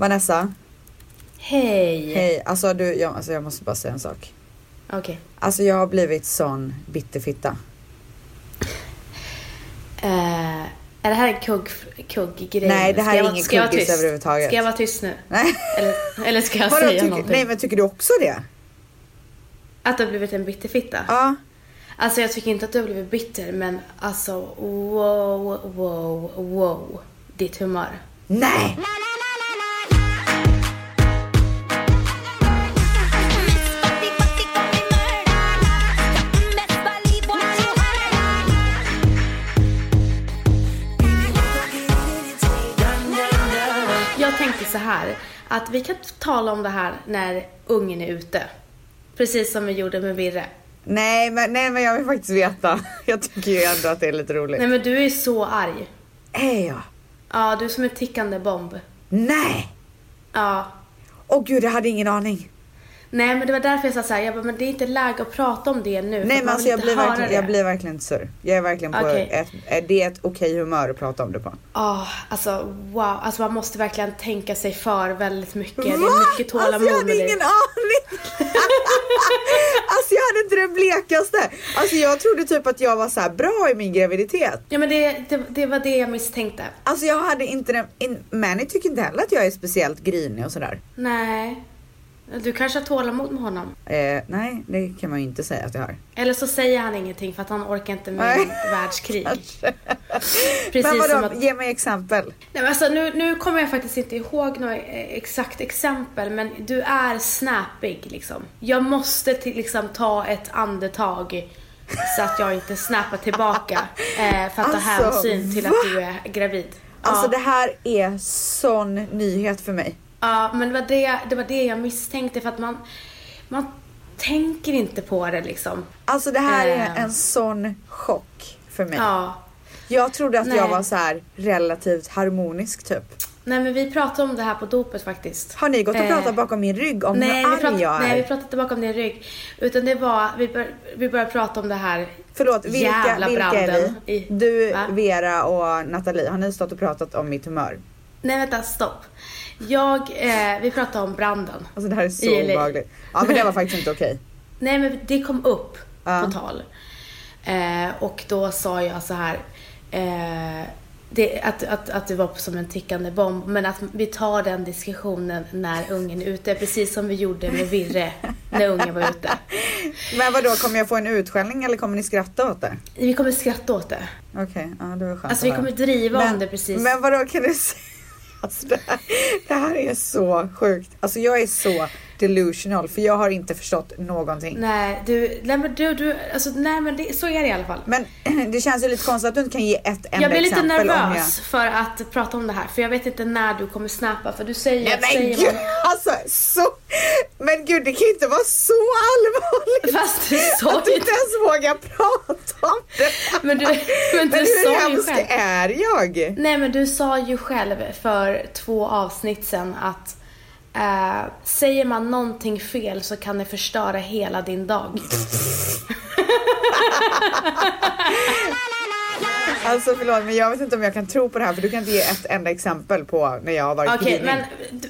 Vanessa, Hej. hej. Alltså du, jag, alltså jag måste bara säga en sak. Okej. Alltså jag har blivit sån bitterfitta. Eh, är det här en kugg, kugggrej? Nej, det här är ingen kuggis överhuvudtaget. Ska jag vara tyst nu? Nej. Eller, eller ska jag Vadå, säga tycker- någonting? nej men tycker du också det? Att du har blivit en bitterfitta? Ja. Alltså jag tycker inte att du har blivit bitter, men alltså wow, wow, wow. Ditt humör. Nej! Så här, att vi kan tala om det här när ungen är ute. Precis som vi gjorde med Virre. Nej men, nej men jag vill faktiskt veta. Jag tycker ju ändå att det är lite roligt. Nej men du är så arg. Är jag? Ja, du är som en tickande bomb. Nej! Ja. Åh gud jag hade ingen aning. Nej men det var därför jag sa såhär, jag bara, men det är inte läge att prata om det nu. Nej men alltså jag blir, verkligen, det. jag blir verkligen sur. Jag är verkligen på Okej. ett, är det ett okej humör att prata om det på. Ja, alltså wow. Alltså man måste verkligen tänka sig för väldigt mycket. Det Va? är mycket tålamod Alltså jag hade det. ingen aning! alltså jag hade inte det blekaste. Alltså jag trodde typ att jag var så här bra i min graviditet. Ja men det, det, det var det jag misstänkte. Alltså jag hade inte den, in, Manny tycker inte heller att jag är speciellt grinig och sådär. Nej. Du kanske har tålamod med honom. Eh, nej, det kan man ju inte säga att jag har. Eller så säger han ingenting för att han orkar inte med världskrig. Men Precis vadå, som att... ge mig exempel. Nej, men alltså, nu, nu kommer jag faktiskt inte ihåg något eh, exakt exempel, men du är snappig liksom. Jag måste till, liksom ta ett andetag så att jag inte snappar tillbaka eh, för att ta Alltså, hänsyn till va? att du är gravid. Alltså ja. det här är sån nyhet för mig. Ja, men det var det, det var det jag misstänkte för att man, man tänker inte på det liksom. Alltså det här är Eh. en sån chock för mig. Ja. Jag trodde att jag Nej. var så här relativt harmonisk typ. Nej men vi pratade om det här på dopet faktiskt. Har ni gått och Eh, pratat bakom min rygg om nej, hur arg pratade, jag är? nej, vi pratade inte bakom din rygg. Utan det var, vi, bör, vi började prata om det här. Förlåt, vilka, Jävla vilka är branden vi? i- Du, Va? Vera och Nathalie, har ni stått och pratat om mitt humör? Nej vänta, stopp. Jag, eh, vi pratade om branden. Alltså det här är så I obehagligt. Ja men det var faktiskt inte okej. Nej men det kom upp Ja. på tal. Eh, och då sa jag så här. Eh, det, att, att, att det var som en tickande bomb. Men att vi tar den diskussionen när ungen är ute. Precis som vi gjorde med Virre när ungen var ute. Men vadå, kommer jag få en utskällning eller kommer ni skratta åt det? Vi kommer skratta åt det. Okej, ja det var skönt Alltså vi kommer driva men, om det precis. Men vadå, kan du säga? Alltså det här, det här är så sjukt. Alltså jag är så delusional för jag har inte förstått någonting. Nej, du, nej men du, du, alltså nej men det, så är det i alla fall. Men det känns ju lite konstigt att du inte kan ge ett enda Jag blir lite exempel nervös jag... för att prata om det här, för jag vet inte när du kommer snappa, för du säger Nej att men säger gud, man... alltså så... Men gud det kan ju inte vara så allvarligt. Fast du sa Att du inte ens vågar prata om det. Men du, men du Men hur sa ju hemsk är jag? Nej men du sa ju själv för två avsnitt sedan att eh, säger man någonting fel så kan det förstöra hela din dag. Alltså förlåt men jag vet inte om jag kan tro på det här för du kan inte ge ett enda exempel på när jag har varit Okej, grinig. men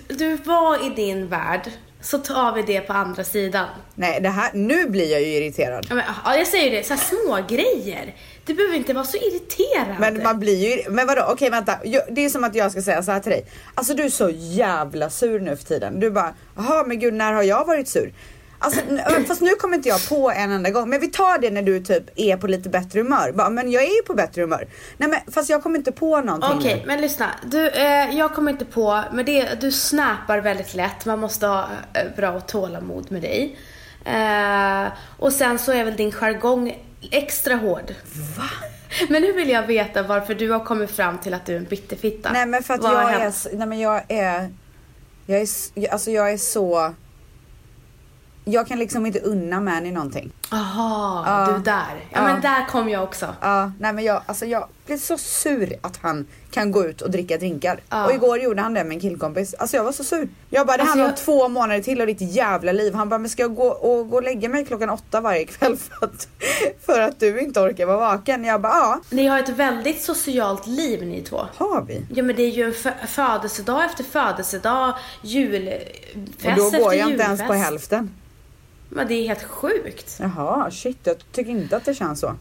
du, du var i din värld, så tar vi det på andra sidan. Nej det här, nu blir jag ju irriterad. Ja, men, ja, jag säger det, så små grejer. Du behöver inte vara så irriterad. Men man blir ju, men vadå okej vänta. Det är som att jag ska säga så här till dig. Alltså du är så jävla sur nu för tiden. Du bara, jaha men gud när har jag varit sur? Alltså, fast nu kommer inte jag på en enda gång. Men vi tar det när du typ är på lite bättre humör. Bara, men jag är ju på bättre humör. Nej men fast jag kommer inte på någonting Okej, nu. men lyssna. Du, eh, jag kommer inte på, men det, du snappar väldigt lätt. Man måste ha eh, bra tålamod med dig. Eh, och sen så är väl din jargong extra hård. Va? Men nu vill jag veta varför du har kommit fram till att du är en bitterfitta. Nej men för att Vad jag är, nej men jag är, jag är, alltså jag är så, jag kan liksom inte unna Manny någonting. Aha, Ja. du där. Ja, Ja. men där kom jag också. Ja, nej men jag, alltså jag, blir så sur att han kan gå ut och dricka drinkar. Ja. Och igår gjorde han det med en killkompis. Alltså jag var så sur. Jag bara, det Alltså, handlar om jag- två månader till av ditt jävla liv. Han bara, men ska jag gå och, gå och lägga mig klockan åtta varje kväll för att, för att du inte orkar vara vaken? Jag bara, ja, Ni har ett väldigt socialt liv ni två. har vi. Ja men det är ju en fö- födelsedag efter födelsedag, julfest Och då efter går jag inte julfest. ens på hälften. Men det är helt sjukt. Jaha, shit, jag tycker inte att det känns så.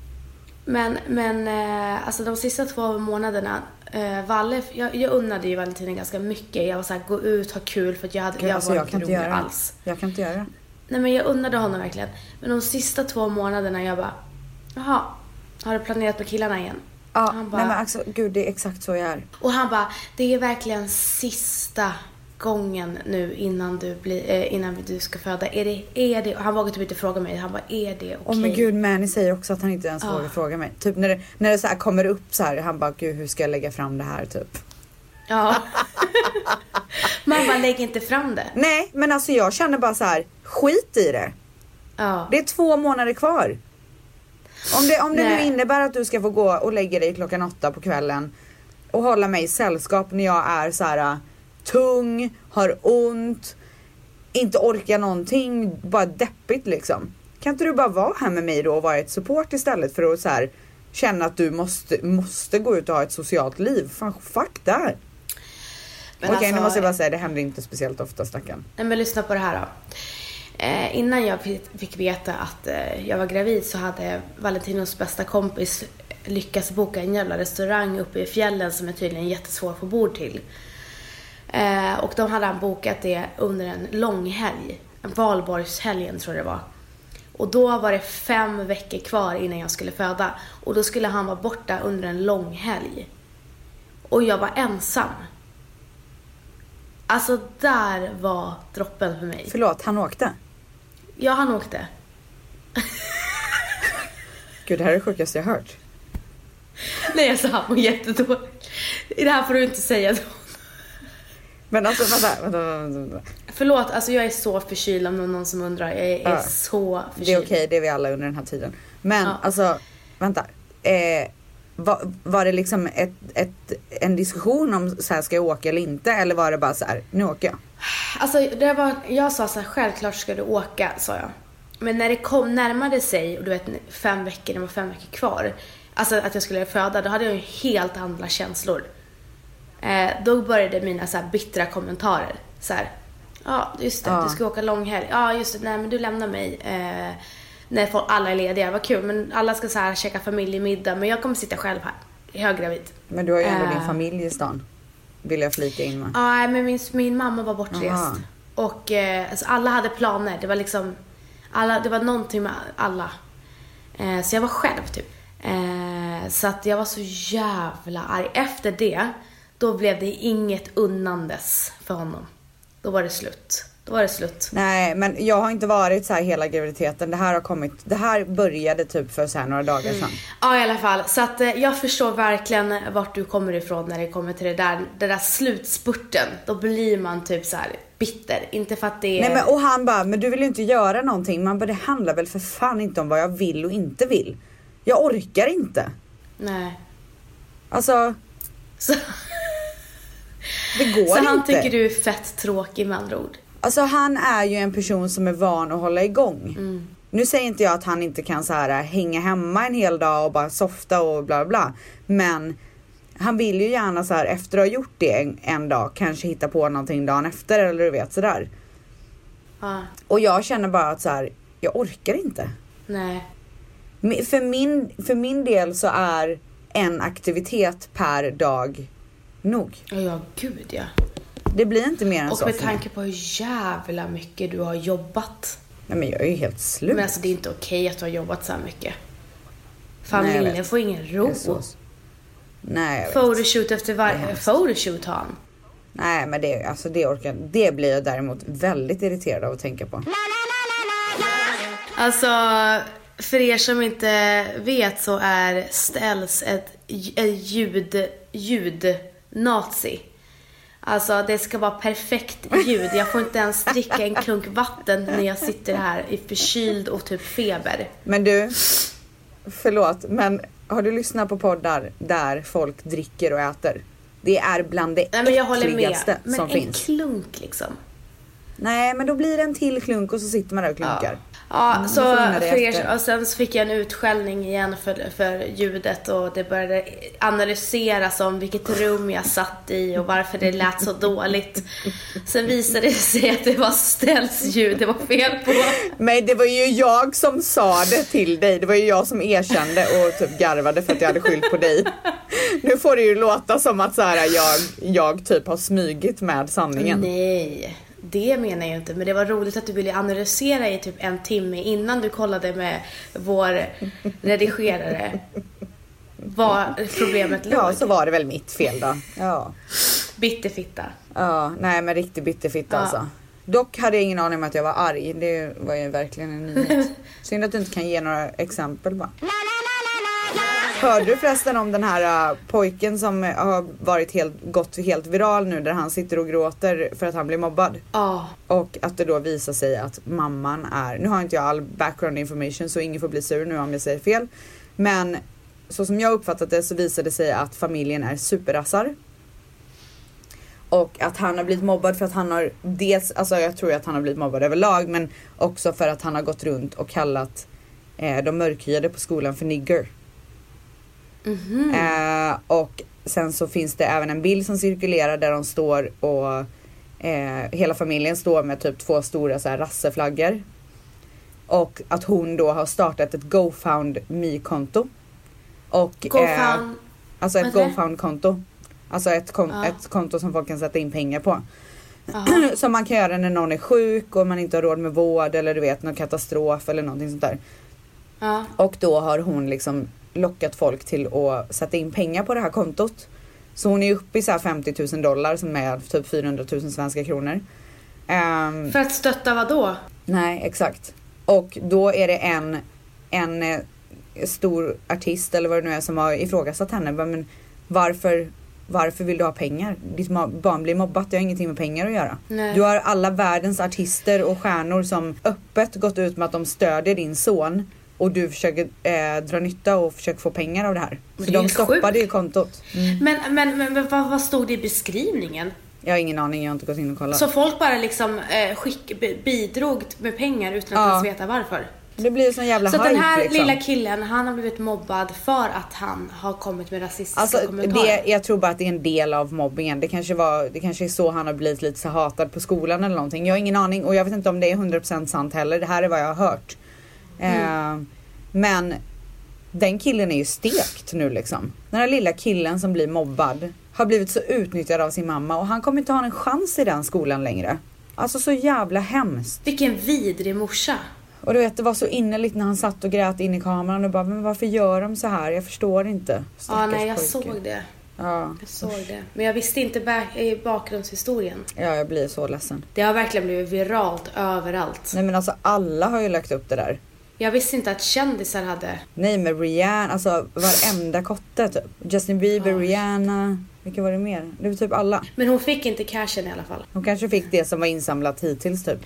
Men, men eh, alltså de sista två månaderna, eh, Valle, jag, jag unnade ju Valentina ganska mycket. Jag var såhär, gå ut, ha kul för att jag, hade, Gud, jag alltså, var jag inte rolig göra alls. Jag kan inte göra. Nej men jag unnade honom verkligen. Men de sista två månaderna jag bara, jaha, har du planerat med killarna igen? Ja, Han bara- nej men alltså, gud det är exakt så jag är. Och han bara, det är verkligen sista gången nu innan du, blir, eh, innan du ska föda. Är det, är det, han vågade typ inte fråga mig. Han bara, är det okej? Åh men gud, Manny säger också att han inte ens Ja. vågar fråga mig. Typ när det, när det så här kommer upp så här, han bara gud hur ska jag lägga fram det här typ. Ja. Man bara, lägg inte fram det. Nej men alltså jag känner bara så här, skit i det. Ja. Det är två månader kvar. Om det, om det nu innebär att du ska få gå och lägga dig klockan åtta på kvällen och hålla mig i sällskap när jag är så här tung, har ont, inte orkar någonting, bara deppigt liksom. Kan inte du bara vara här med mig då och vara ett support istället för att så här känna att du måste, måste gå ut och ha ett socialt liv? Fan, fuck där. Men Okej nu alltså- måste jag bara säga det händer inte speciellt ofta stackarn. Nej men lyssna på det här då. Eh, innan jag fick, fick veta att eh, jag var gravid så hade Valentinos bästa kompis lyckats boka en jävla restaurang uppe i fjällen som är tydligen jättesvår att få bord till. Eh, och då hade han bokat det under en långhelg. En valborgshelgen tror jag det var. Och då var det fem veckor kvar innan jag skulle föda. Och då skulle han vara borta under en långhelg. Och jag var ensam. Alltså där var droppen för mig. Förlåt, han åkte. Ja, han åkte. Gud det här är det sjukaste jag hört. Nej, jag sa han var jättedålig. Det här får du inte säga då. Men alltså vänta, vänta, vänta, vänta. Förlåt, alltså jag är så förkyld om någon som undrar. Jag är, Ja. så förkyld. Det är okej, det är vi alla under den här tiden. Men Ja. alltså, vänta. Eh, var, var det liksom ett, ett, en diskussion om så här, ska jag åka eller inte? Eller var det bara så här, nu åker jag? Alltså, det var, jag sa så här, självklart ska du åka, sa jag. Men när det kom närmade sig, och du vet fem veckor, det var fem veckor kvar. Alltså att jag skulle föda, då hade jag ju helt andra känslor. Eh, då började mina så bittra kommentarer. Så här, ja just det, Ja. du ska åka långhelg. Ja just det, nej men du lämnar mig. Eh, när folk, alla är lediga, vad kul. Men alla ska så här käka familjemiddag, men jag kommer sitta själv här. Höggravid. Men du har ju ändå Eh. din familj i stan. Vill jag flika in med. Ja, nej, men min, min mamma var bortrest. Jaha. Och eh, alltså, alla hade planer. Det var liksom, alla, det var någonting med alla. Eh, så jag var själv typ. Eh, så att jag var så jävla arg. Efter det, då blev det inget unnandes för honom. Då var det slut. Då var det slut. Nej men jag har inte varit så här hela graviditeten. Det här har kommit, det här började typ för så här några dagar sedan. Ja i alla fall, så att eh, jag förstår verkligen vart du kommer ifrån när det kommer till det där, det där slutspurten. Då blir man typ så här bitter. Inte för att det är... Nej men och han bara, men du vill ju inte göra någonting. Man bara, det handlar väl för fan inte om vad jag vill och inte vill. Jag orkar inte. Nej. Alltså, Så, det går så han inte. tycker du är fett tråkig med andra ord? Alltså han är ju en person som är van att hålla igång. Mm. Nu säger inte jag att han inte kan så här hänga hemma en hel dag och bara softa och bla bla. Men han vill ju gärna så här efter att ha gjort det en, en dag kanske hitta på någonting dagen efter eller du vet sådär. Ja. Och jag känner bara att så här, jag orkar inte. Nej. För min, för min del så är en aktivitet per dag nog. Ja, gud ja. Det blir inte mer än Och så med för mig. tanke på hur jävla mycket du har jobbat. Nej men jag är ju helt slut. Men alltså det är inte okej att du har jobbat så här mycket. Familjen får ingen ro. Nej jag. Photoshoot efter varje photoshoot har han. Nej men det, alltså det orkar Det blir jag däremot väldigt irriterad av att tänka på. Alltså, för er som inte vet så är Ställs ett, ett ljud, ljud-nazi. Alltså det ska vara perfekt ljud. Jag får inte ens dricka en klunk vatten när jag sitter här i förkyld och typ feber. Men du, förlåt men har du lyssnat på poddar där folk dricker och äter? Det är bland det Nej men jag håller med. Men som en finns. klunk liksom. Nej men då blir det en till klunk och så sitter man där och klunkar. Ja, Mm, så för er, och sen så fick jag en utskällning igen för, för ljudet och det började analyseras om vilket rum jag satt i och varför det lät så dåligt. Sen visade det sig att det var Stells ljud det var fel på. Men det var ju jag som sa det till dig. Det var ju jag som erkände och typ garvade för att jag hade skyllt på dig. Nu får det ju låta som att så här, jag, jag typ har smygit med sanningen. Nej, det menar jag inte. Men det var roligt att du ville analysera i typ en timme innan du kollade med vår redigerare. Var problemet låg. Ja, så var det väl mitt fel då. Ja, Bitterfitta. ja nej men riktig bitterfitta Ja. alltså. Dock hade jag ingen aning om att jag var arg. Det var ju verkligen en nyhet. Synd att du inte kan ge några exempel bara. Hörde du förresten om den här uh, pojken som uh, har varit helt, gått helt viral nu där han sitter och gråter för att han blir mobbad? Ja. Och att det då visar sig att mamman är, nu har inte jag all background information så ingen får bli sur nu om jag säger fel. Men så som jag uppfattat det så visade det sig att familjen är superrassar. Och att han har blivit mobbad för att han har dels, alltså jag tror att han har blivit mobbad överlag men också för att han har gått runt och kallat eh, de mörkhyade på skolan för nigger. Mhm. Eh, och sen så finns det även en bild som cirkulerar där de står och eh, hela familjen står med typ två stora så här rasseflaggor. Och att hon då har startat ett GoFundMe-konto. Och, eh, fan. alltså ett? GoFund-konto. Alltså ett, kon- Ja. ett konto som folk kan sätta in pengar på. Jaha. Som man kan göra när någon är sjuk och man inte har råd med vård eller du vet någon katastrof eller någonting sånt där. Ja. Och då har hon liksom lockat folk till att sätta in pengar på det här kontot. Så hon är uppe i så här 50 000 dollar som är typ 400 000 svenska kronor. Ehm, För att stötta vad då? nej, exakt. Och då är det en, en eh, stor artist eller vad det nu är som har ifrågasatt henne. Men varför, varför vill du ha pengar? Ditt barn blir mobbat, det har ingenting med pengar att göra. Nej. Du har alla världens artister och stjärnor som öppet gått ut med att de stödjer din son och du försöker eh, dra nytta och försöker få pengar av det här. Men Så det de stoppade sjukt. ju kontot. Men, men, men, men vad, vad stod det i beskrivningen? Jag har ingen aning, jag har inte gått in och kollat. Så folk bara liksom eh, skick, bi- bidrog med pengar utan att Ja. ens veta varför? Det blir sån jävla Så hype den här liksom. lilla killen, han har blivit mobbad för att han har kommit med rasistiska Alltså kommentarer? det, jag tror bara att det är en del av mobbingen. Det kanske, var, det kanske är så han har blivit lite så hatad på skolan eller någonting. Jag har ingen aning och jag vet inte om det är 100% sant heller. Det här är vad jag har hört. Mm. Eh, men den killen är ju stekt nu liksom. Den här lilla killen som blir mobbad har blivit så utnyttjad av sin mamma och han kommer inte ha en chans i den skolan längre. Alltså så jävla hemskt. Vilken vidrig morsa. Och du vet det var så innerligt när han satt och grät in i kameran och bara men varför gör de så här? Jag förstår inte. Ja, Stackars nej jag pojke. såg det. Ja. Jag såg det. Men jag visste inte bak- bakgrundshistorien. ja, jag blir så ledsen. Det har verkligen blivit viralt överallt. Nej men alltså alla har ju lagt upp det där. Jag visste inte att kändisar hade... Nej men Rihanna, alltså varenda kotte typ. Justin Bieber, Ja. Rihanna. Vilka var det mer? Det var typ alla. Men hon fick inte cashen i alla fall. De kanske fick det som var insamlat hittills typ.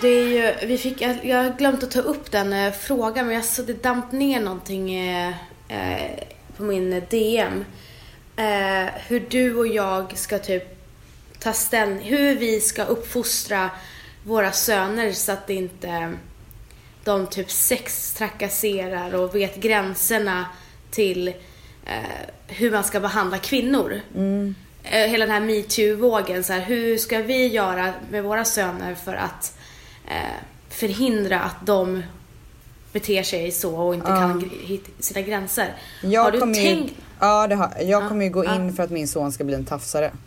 Det är ju, vi fick, jag, har glömt att ta upp den eh, frågan men jag så det damp ner någonting eh, eh, på min DM. Eh, hur du och jag ska typ ta ställning, hur vi ska uppfostra våra söner så att inte de typ sex trakasserar och vet gränserna till eh, hur man ska behandla kvinnor. Eh, hela den här metoo-vågen, så här, hur ska vi göra med våra söner för att eh, förhindra att de beter sig så och inte kan gr- hitta sina gränser. Jag har du kommer tänkt? Ju, ja, det har, jag kommer ju gå ja. in för att min son ska bli en tafsare.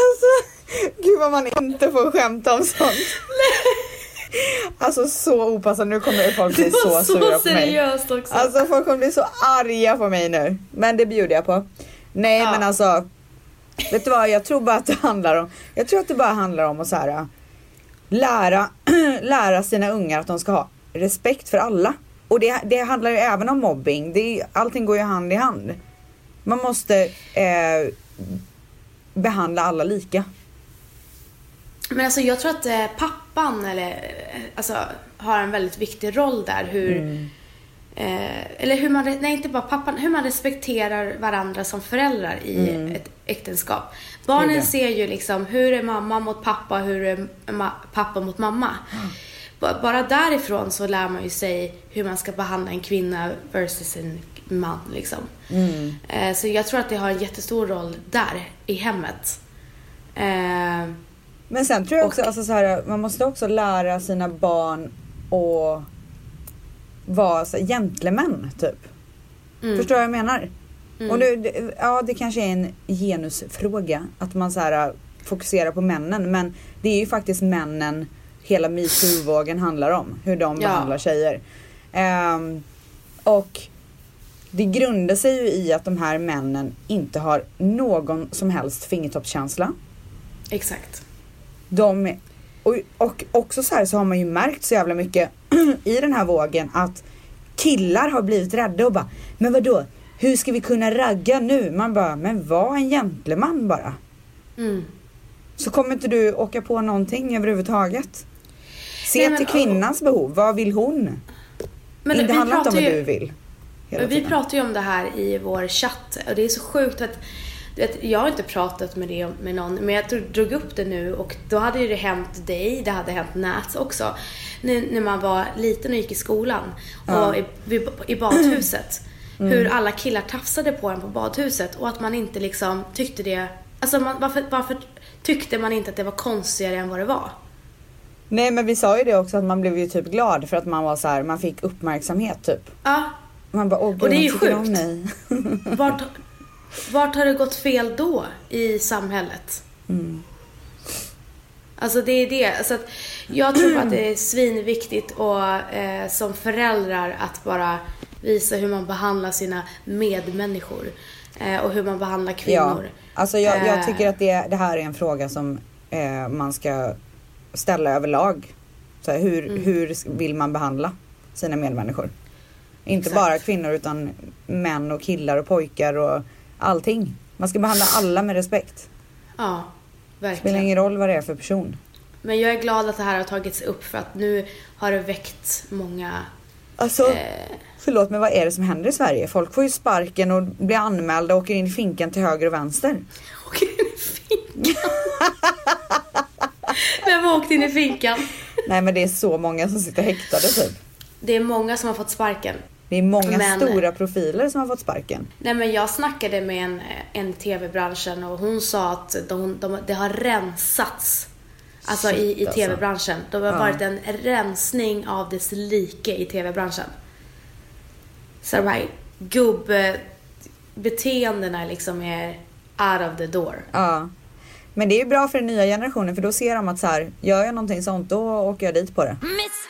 alltså, gud vad man inte får skämta om sånt. Alltså så opassande, nu kommer folk bli var så, sura så på mig. seriöst också. Alltså folk kommer bli så arga på mig nu. Men det bjuder jag på. Nej Ja. men alltså. Vet du vad, jag tror bara att det handlar om. Jag tror att det bara handlar om att så här, lära, lära sina ungar att de ska ha respekt för alla. Och det, det handlar ju även om mobbing. Det är, allting går ju hand i hand. Man måste eh, behandla alla lika. Men alltså jag tror att eh, pappan eller, eh, alltså, har en väldigt viktig roll där. Hur, eh, eller hur man, nej inte bara pappan, hur man respekterar varandra som föräldrar i ett äktenskap. Barnen ser ju liksom, hur är mamma mot pappa, hur är ma- pappa mot mamma. Ba- Bara därifrån så lär man ju sig hur man ska behandla en kvinna versus en man liksom. Eh, Så jag tror att det har en jättestor roll där, i hemmet. Eh, Men sen tror jag också, Och- alltså så här, man måste också lära sina barn att vara så gentlemän typ. Mm. Förstår vad jag menar? Och nu, det- ja det kanske är en genusfråga att man så här fokuserar på männen men det är ju faktiskt männen hela metoo-vågen handlar om. Hur de Ja. behandlar tjejer. Ehm, och det grundar sig ju i att de här männen inte har någon som helst fingertoppskänsla. Exakt. De, och, och också så här så har man ju märkt så jävla mycket i den här vågen att killar har blivit rädda och bara, men vadå, hur ska vi kunna ragga nu? Man bara, men var en gentleman bara. Mm. Så kommer inte du åka på någonting överhuvudtaget. Se Nej, men- till kvinnans behov, vad vill hon? Men det handlar inte om vad ju- du vill. Vi pratar ju om det här i vår chatt och det är så sjukt att vet, jag har inte pratat med det med någon, men jag drog- upp det nu och då hade ju det hänt dig, det hade hänt Nats också. När, när man var liten och gick i skolan och i, vid- i badhuset. Mm. Hur alla killar tafsade på en på badhuset och att man inte liksom tyckte det, alltså man, varför, varför tyckte man inte att det var konstigare än vad det var? Nej men vi sa ju det också att man blev ju typ glad för att man var så här, man fick uppmärksamhet typ. Ja, Man bara, åh gud, Och det är ju sjukt. Vart, vart har det gått fel då i samhället? Alltså det är det. Så att jag tror att det är svinviktigt och eh, som föräldrar att bara visa hur man behandlar sina medmänniskor. Eh, och hur man behandlar Ja, kvinnor. alltså jag, jag Eh. tycker att det, det här är en fråga som eh, man ska ställa överlag. Så här, hur, Mm. hur vill man behandla sina medmänniskor? Inte Exakt. bara kvinnor utan män och killar och pojkar och allting. Man ska behandla alla med respekt. Ja, Det spelar verkligen. ingen roll vad det är för person. Men jag är glad att det här har tagits upp för att nu har det väckt många... Alltså, Eh, förlåt men vad är det som händer i Sverige? Folk får ju sparken och blir anmälda och åker in i finkan till höger och vänster. åker in i finkan. Vem har åkt in i finkan? Nej men det är så många som sitter häktade typ. Det är många som har fått sparken. Det är många Men- stora profiler som har fått sparken. Nej men jag snackade med en, en tv-branschen och hon sa att de, de, det har rensats. Alltså Shit, i, i alltså. tv-branschen. Det har Ja. varit en rensning av dess like i tv-branschen. Så de här gubbbeteendena liksom är out of the door. Ja. Men det är ju bra för den nya generationen för då ser de att så här, gör jag någonting sånt då åker jag dit på det. Miss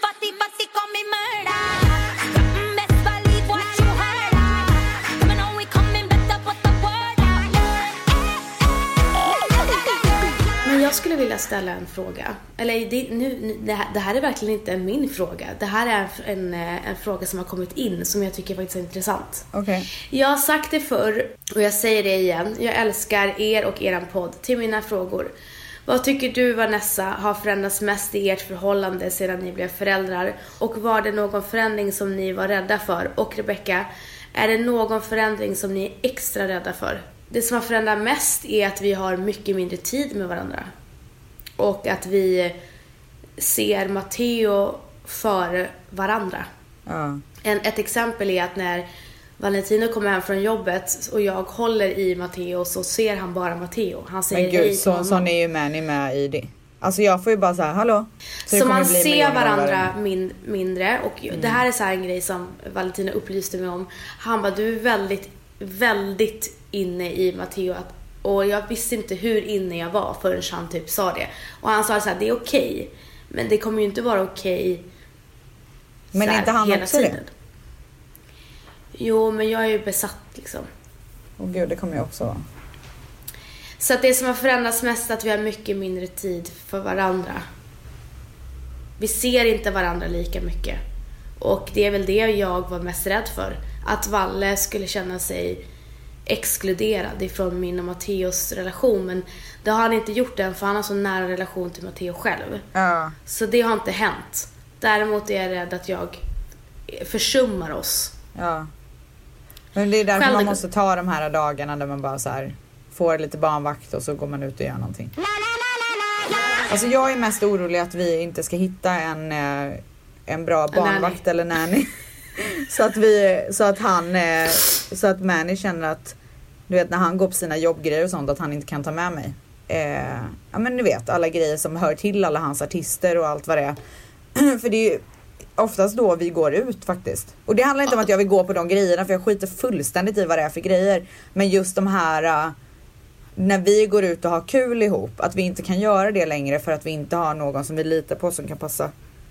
jag skulle vilja ställa en fråga. Eller det, nu, nu, det, här, det här är verkligen inte min fråga. Det här är en, en, eh, en fråga som har kommit in som jag tycker faktiskt är intressant. Okej. Jag har sagt det förr och jag säger det igen. Jag älskar er och eran podd. Till mina frågor. Vad tycker du Vanessa har förändrats mest i ert förhållande sedan ni blev föräldrar? Och var det någon förändring som ni var rädda för? Och Rebecca, är det någon förändring som ni är extra rädda för? Det som har förändrat mest är att vi har mycket mindre tid med varandra. Och att vi ser Matteo före varandra. Ja. En, ett exempel är att när Valentino kommer hem från jobbet och jag håller i Matteo så ser han bara Matteo. Han säger Men gud, så, sån är ju Manny med i det. Alltså jag får ju bara säga hallå. Så kommer man ser varandra min, mindre och Mm. det här är så här en grej som Valentino upplyste mig om. Han bara, du är väldigt, väldigt inne i Matteo att, och jag visste inte hur inne jag var förrän han typ sa det. Och han sa så här, det är okej, men det kommer ju inte vara okej Men så är här inte han också det? tiden. Jo, men jag är ju besatt liksom. Åh gud, det kommer jag också vara. Så att det som har förändrats mest är att vi har mycket mindre tid för varandra. Vi ser inte varandra lika mycket. Och det är väl det jag var mest rädd för. Att Valle skulle känna sig exkluderad ifrån min och Matteos relation. Men det har han inte gjort än för han har så nära relation till Matteo själv. Ja. Så det har inte hänt. Däremot är jag rädd att jag försummar oss. Ja. Men det är därför Själv- man måste ta de här dagarna där man bara så här får lite barnvakt och så går man ut och gör någonting. Alltså jag är mest orolig att vi inte ska hitta en, eh, en bra barnvakt eller nanny. så att vi, så att han, eh, så att Manny känner att, du vet när han går på sina jobbgrejer och sånt att han inte kan ta med mig. Eh, ja men ni vet alla grejer som hör till alla hans artister och allt vad det är. För det är ju oftast då vi går ut faktiskt. Och det handlar inte om att jag vill gå på de grejerna för jag skiter fullständigt i vad det är för grejer. Men just de här uh, när vi går ut och har kul ihop, att vi inte kan göra det längre för att vi inte har någon som vi litar på som kan passa.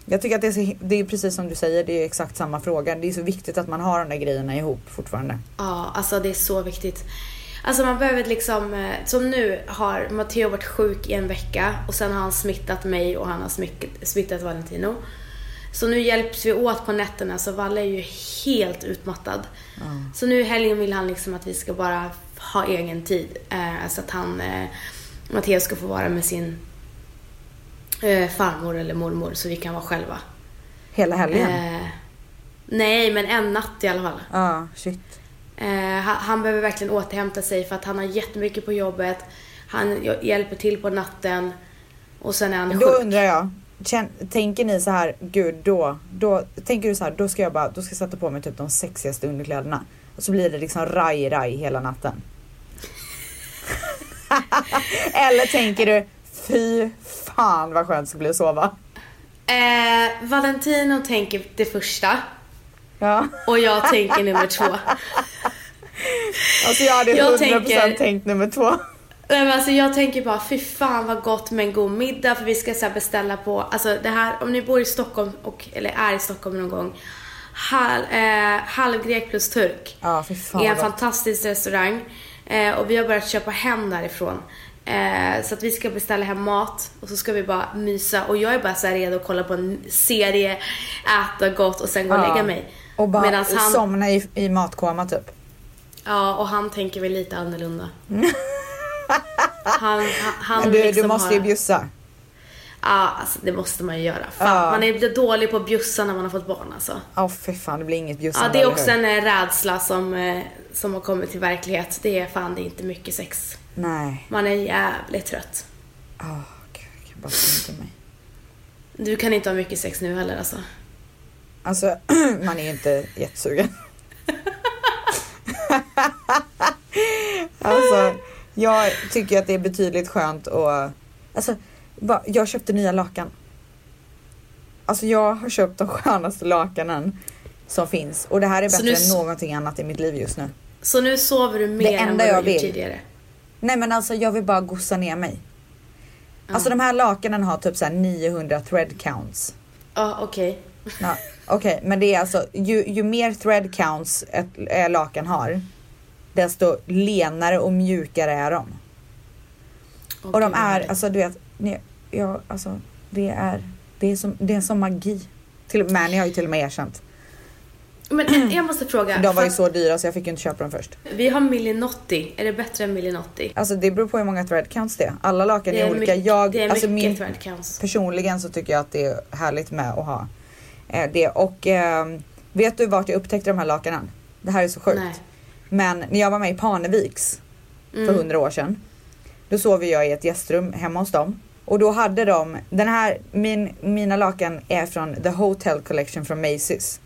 Jag tycker att det är, så, det är precis som du säger, det är exakt samma fråga. Det är så viktigt att man har de där grejerna ihop fortfarande. Ja, alltså det är så viktigt. Alltså man behöver liksom, eh, som nu har Matteo varit sjuk i en vecka och sen har han smittat mig och han har smittat, smittat Valentino. Så nu hjälps vi åt på nätterna så Valle är ju helt utmattad. Så nu i helgen vill han liksom att vi ska bara ha egen tid. Eh, så att han, eh, Matteo ska få vara med sin eh, farmor eller mormor så vi kan vara själva. Hela helgen. Eh, nej, men en natt i alla fall. Ja, shit. Eh, han, behöver verkligen återhämta sig för att han har jättemycket på jobbet. Han hj- hjälper till på natten och sen är han Då sjuk. undrar jag, tänker ni så här, gud då, då tänker du så här, då ska jag bara, då ska jag sätta på mig typ de sexigaste underkläderna. Och så blir det liksom raj-raj hela natten. Eller tänker du, fy fan vad skönt det ska bli att sova. Eh, Valentino tänker det första Ja, och jag tänker nummer två. alltså jag hade Jag 100% tänker- tänkt nummer två. Nej, men alltså jag tänker bara, fy fan vad gott med en god middag för vi ska så beställa på, alltså det här, om ni bor i Stockholm och, eller är i Stockholm någon gång, hal, eh, halvgrek plus turk. Ja, fy fan är en gott. fantastisk restaurang. Eh, och vi har börjat köpa hem därifrån. Eh, så att vi ska beställa hem mat och så ska vi bara mysa. Och jag är bara så redo att kolla på en serie, äta gott och sen gå och lägga mig. Och bara Medans han, somna i, i matkoma typ. ja, och han tänker väl lite annorlunda. han, han, han Men du, liksom du måste ju bjussa. Ja, alltså det måste man ju göra. Fan, Ja. Man är dålig på att bjussa när man har fått barn alltså. Ja, fy fan det blir inget bjussande. Ja, det är också en eh, rädsla som, eh, som har kommit till verklighet. Det är fan, det är inte mycket sex. Nej. Man är jävligt trött. Åh, gud, jag kan bara tänka mig. Du kan inte ha mycket sex nu heller alltså. Alltså, man är ju inte jättesugen. alltså, jag tycker att det är betydligt skönt och alltså, jag köpte nya lakan. Alltså jag har köpt de skönaste lakanen som finns och det här är bättre än någonting annat i mitt liv just nu. Så nu sover du mer än vad du jag gjort vill. tidigare? Nej men alltså jag vill bara gossa ner mig. Alltså de här lakanen har typ så här 900 thread counts. Ja, okej. Ja, Okej, men det är alltså ju, ju mer thread counts ett äh, lakan har, desto lenare och mjukare är de. Åh, Och de är, alltså du vet, ni, ja, alltså det är, det är som, det är som magi. Till, Manny har ju till och med erkänt. Men jag måste fråga. De var ju för så dyra så jag fick ju inte köpa dem först. Vi har Millinotti. Är det bättre än Millinotti? Alltså det beror på hur många thread counts det är. Alla lakan är, olika. mycket, jag, det är alltså mycket min, thread counts. personligen så tycker jag att det är härligt med att ha eh, det. Och eh, vet du vart jag upptäckte de här lakanen? Det här är så sjukt. Nej. Men när jag var med i Parneviks för Mm. hundra år sedan. Då sov jag i ett gästrum hemma hos dem. Och då hade de, den här, min, mina lakan är från The Hotel Collection från Macy's.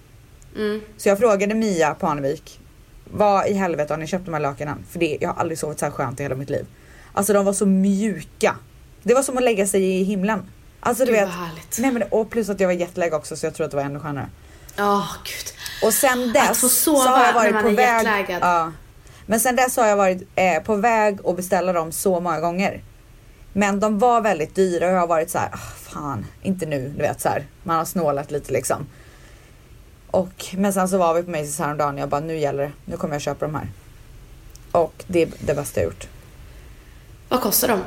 Mm. Så jag frågade Mia Parnevik, vad i helvete har ni köpt de här lakanen? För det, jag har aldrig sovit så här skönt i hela mitt liv. Alltså de var så mjuka. Det var som att lägga sig i himlen. Alltså du Gud, vet. härligt. Nej men och plus att jag var jetlag också så jag tror att det var ännu skönare. Åh, gud. Och sen dess få sova så har jag varit när man på är väg. Ja. Men sen dess har jag varit eh, på väg att beställa dem så många gånger. Men de var väldigt dyra och jag har varit så här, ah, fan, inte nu, du vet så här. Man har snålat lite liksom. Och, men sen så var vi på Macy's häromdagen och jag bara, nu gäller det. Nu kommer jag köpa de här. Och det är det bästa jag gjort. Vad kostar de?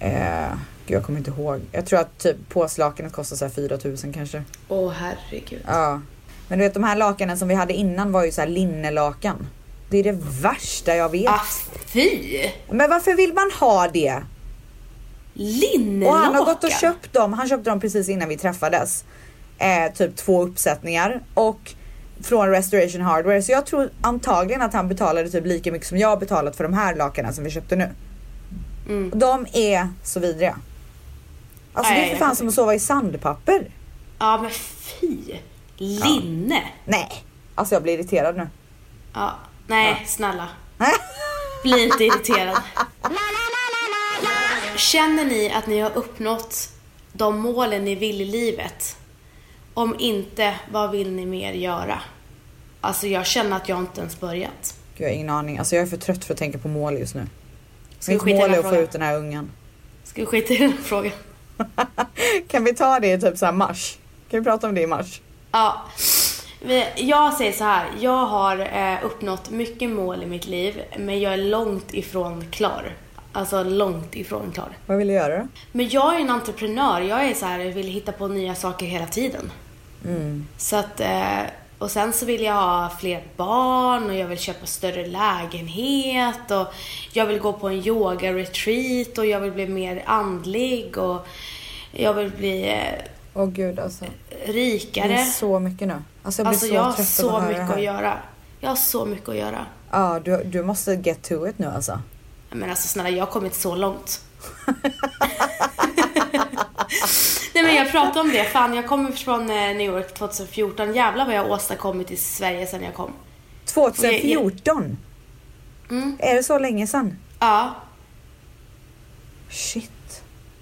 Eh, gud, jag kommer inte ihåg. Jag tror att typ påslakanet kostar så här 4000 kanske. Åh, herregud. Ja. Men du vet de här lakanen som vi hade innan var ju så här linnelakan. Det är det värsta jag vet. Ah, fy! Men varför vill man ha det? Linnelakan. Och han har gått och köpt dem. Han köpte dem precis innan vi träffades. Eh, typ två uppsättningar och från Restoration Hardware. Så jag tror antagligen att han betalade typ lika mycket som jag betalat för de här lakanen som vi köpte nu. Mm. Och de är så vidriga. Alltså det Nej, är för fan som att sova i sandpapper. Ja men fy! Linne! Nej, alltså jag blir irriterad nu. Ja. Nej, snälla. Bli inte irriterad. Känner ni att ni har uppnått de målen ni vill i livet? Om inte, vad vill ni mer göra? Alltså jag känner att jag inte ens börjat. Gud, jag har ingen aning. Alltså jag är för trött för att tänka på mål just nu. Ska Mitt mål är att få ut den här ungen. Ska vi skita i den här frågan? kan vi ta det i typ så här mars? Kan vi prata om det i mars? Ja. Jag säger så här. Jag har eh, uppnått mycket mål i mitt liv, men jag är långt ifrån klar. Alltså långt ifrån klar. Vad vill du göra då? Men jag är en entreprenör. Jag är så här, jag vill hitta på nya saker hela tiden. Mm. Så att, eh, och sen så vill jag ha fler barn och jag vill köpa större lägenhet och jag vill gå på en yoga-retreat och jag vill bli mer andlig och jag vill bli Åh gud alltså. Det rikare. är så mycket nu. Alltså jag blir Alltså så jag har trött så att mycket det att göra. Jag har så mycket att göra. Ja, du, du måste get to it nu alltså. Men alltså snälla, jag har kommit så långt. Nej men jag pratade om det, fan jag kommer från eh, New York 2014. Jävlar vad jag har åstadkommit i Sverige sedan jag kom. 2014? Mm. Är det så länge sedan? Ja, Shit.